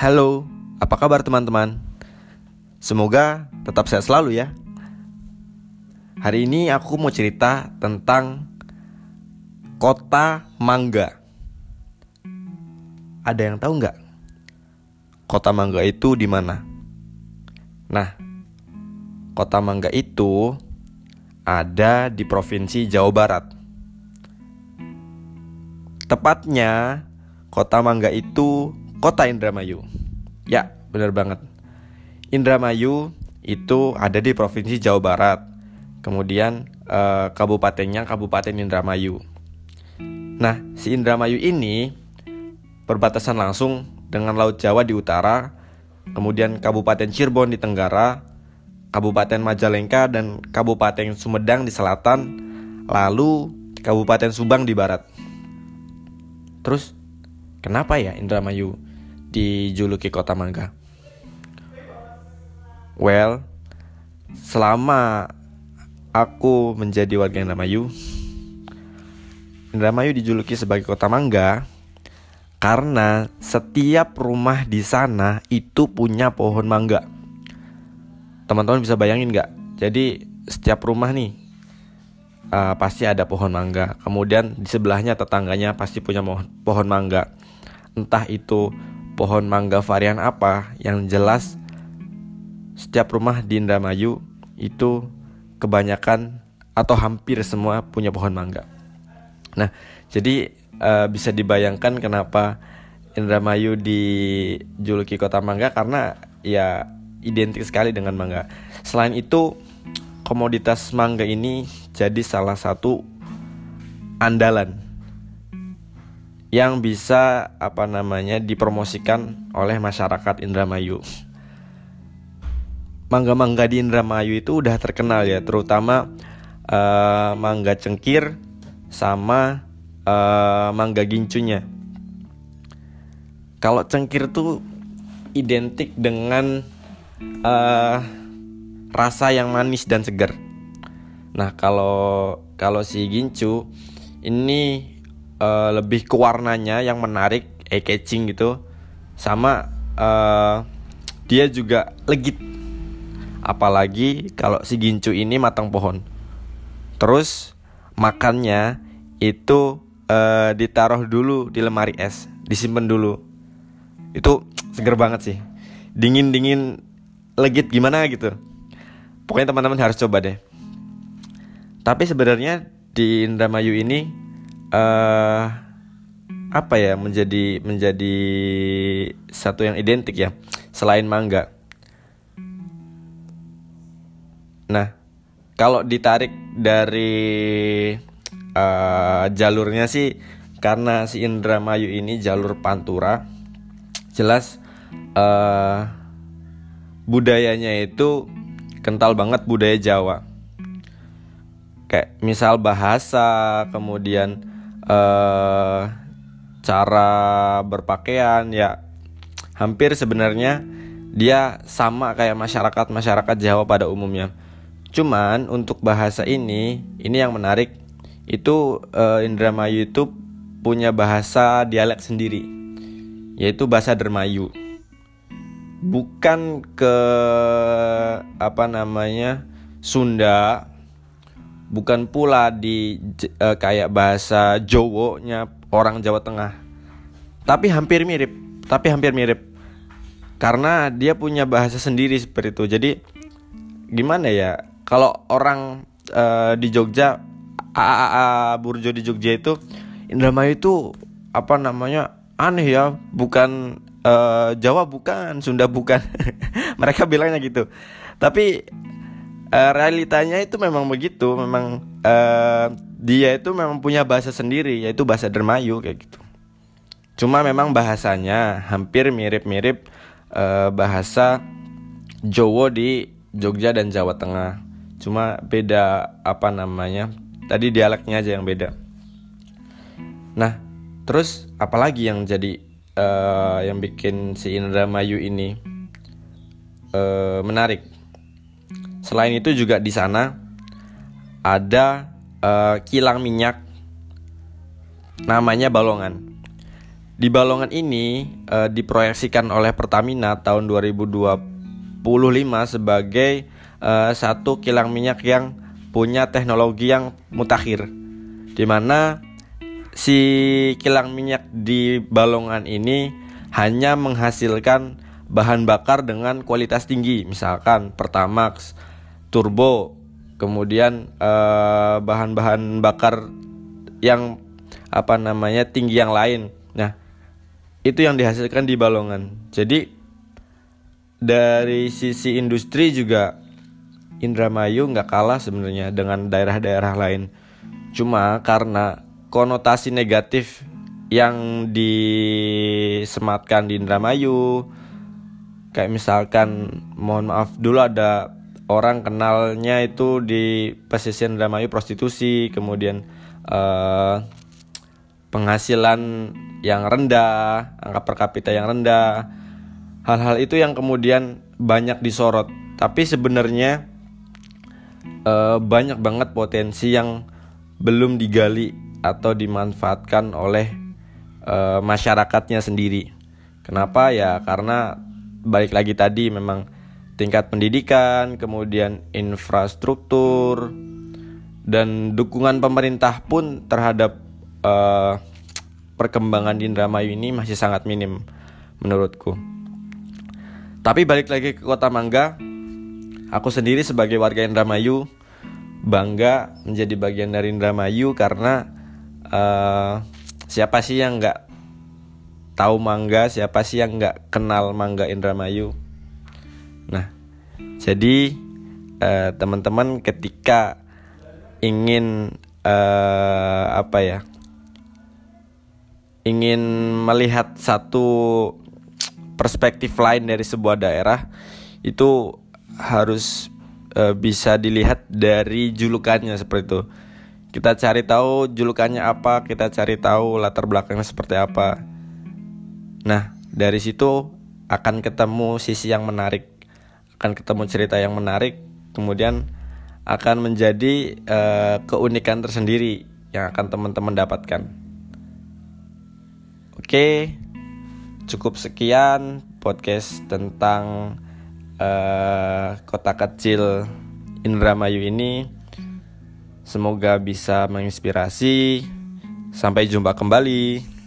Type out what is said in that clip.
Halo, apa kabar teman-teman? Semoga tetap sehat selalu ya. Hari ini aku mau cerita tentang kota mangga. Ada yang tahu nggak? Kota mangga itu di mana? Nah, kota mangga itu ada di provinsi Jawa Barat. Tepatnya, kota mangga itu kota Indramayu. Ya, benar banget. Indramayu itu ada di provinsi Jawa Barat. Kemudian eh, kabupatennya Kabupaten Indramayu. Nah, si Indramayu ini berbatasan langsung dengan Laut Jawa di utara, kemudian Kabupaten Cirebon di tenggara, Kabupaten Majalengka dan Kabupaten Sumedang di selatan, lalu Kabupaten Subang di barat. Terus kenapa ya Indramayu dijuluki kota mangga? Well, selama aku menjadi warga Indramayu, Indramayu dijuluki sebagai kota mangga karena setiap rumah di sana itu punya pohon mangga. Teman-teman bisa bayangin nggak? Jadi setiap rumah nih uh, pasti ada pohon mangga. Kemudian di sebelahnya tetangganya pasti punya pohon mangga. Entah itu pohon mangga varian apa, yang jelas setiap rumah di Indramayu itu kebanyakan atau hampir semua punya pohon mangga. Nah, jadi uh, bisa dibayangkan kenapa Indramayu dijuluki kota mangga karena ya identik sekali dengan mangga. Selain itu, komoditas mangga ini jadi salah satu andalan yang bisa apa namanya dipromosikan oleh masyarakat Indramayu. Mangga-mangga di Indramayu itu udah terkenal ya, terutama uh, mangga cengkir sama uh, mangga gincunya. Kalau cengkir tuh identik dengan uh, rasa yang manis dan segar. Nah kalau kalau si gincu ini uh, lebih ke warnanya yang menarik, eye catching gitu, sama uh, dia juga legit. Apalagi kalau si gincu ini matang pohon. Terus makannya itu uh, ditaruh dulu di lemari es, disimpan dulu. Itu seger banget sih. Dingin-dingin legit gimana gitu. Pokoknya teman-teman harus coba deh. Tapi sebenarnya di Indramayu ini uh, apa ya menjadi menjadi satu yang identik ya selain mangga. Nah, kalau ditarik dari uh, jalurnya sih karena si Indramayu ini jalur pantura, jelas uh, budayanya itu kental banget budaya Jawa. Kayak misal bahasa, kemudian uh, cara berpakaian ya hampir sebenarnya dia sama kayak masyarakat-masyarakat Jawa pada umumnya. Cuman untuk bahasa ini, ini yang menarik itu uh, Indramayu itu punya bahasa dialek sendiri, yaitu bahasa Dermayu bukan ke apa namanya Sunda bukan pula di uh, kayak bahasa Jowo-nya orang Jawa Tengah. Tapi hampir mirip tapi hampir mirip. Karena dia punya bahasa sendiri seperti itu. Jadi gimana ya? Kalau orang uh, di Jogja AAA Burjo di Jogja itu Indramayu itu apa namanya? Aneh ya bukan uh, Jawa bukan, Sunda bukan. Mereka bilangnya gitu. Tapi uh, realitanya itu memang begitu, memang uh, dia itu memang punya bahasa sendiri yaitu bahasa Dermayu kayak gitu. Cuma memang bahasanya hampir mirip-mirip uh, bahasa Jawa di Jogja dan Jawa Tengah. Cuma beda apa namanya? Tadi dialeknya aja yang beda. Nah, terus apalagi yang jadi uh, yang bikin si Indramayu ini uh, menarik. Selain itu juga di sana ada uh, kilang minyak namanya Balongan. Di Balongan ini uh, diproyeksikan oleh Pertamina tahun 2025 sebagai uh, satu kilang minyak yang punya teknologi yang mutakhir. Di mana si kilang minyak di Balongan ini hanya menghasilkan bahan bakar dengan kualitas tinggi, misalkan Pertamax, turbo, kemudian bahan bahan-bahan bakar yang apa namanya tinggi yang lain. Nah, itu yang dihasilkan di Balongan. Jadi dari sisi industri juga Indramayu nggak kalah sebenarnya dengan daerah-daerah lain. Cuma karena konotasi negatif yang disematkan di Indramayu, kayak misalkan mohon maaf dulu ada orang kenalnya itu di pesisir Indramayu prostitusi, kemudian uh, penghasilan yang rendah, angka per kapita yang rendah. Hal-hal itu yang kemudian banyak disorot. Tapi sebenarnya uh, banyak banget potensi yang belum digali atau dimanfaatkan oleh uh, masyarakatnya sendiri. Kenapa ya? Karena balik lagi tadi memang tingkat pendidikan, kemudian infrastruktur dan dukungan pemerintah pun terhadap uh, perkembangan Indramayu ini masih sangat minim menurutku. Tapi balik lagi ke Kota Mangga, aku sendiri sebagai warga Indramayu bangga menjadi bagian dari Indramayu karena uh, siapa sih yang nggak tahu mangga, siapa sih yang nggak kenal mangga Indramayu. Nah, jadi uh, teman-teman ketika ingin uh, apa ya ingin melihat satu perspektif lain dari sebuah daerah itu harus e, bisa dilihat dari julukannya seperti itu. Kita cari tahu julukannya apa, kita cari tahu latar belakangnya seperti apa. Nah, dari situ akan ketemu sisi yang menarik, akan ketemu cerita yang menarik, kemudian akan menjadi e, keunikan tersendiri yang akan teman-teman dapatkan. Oke, cukup sekian podcast tentang uh, kota kecil Indramayu ini. Semoga bisa menginspirasi. Sampai jumpa kembali.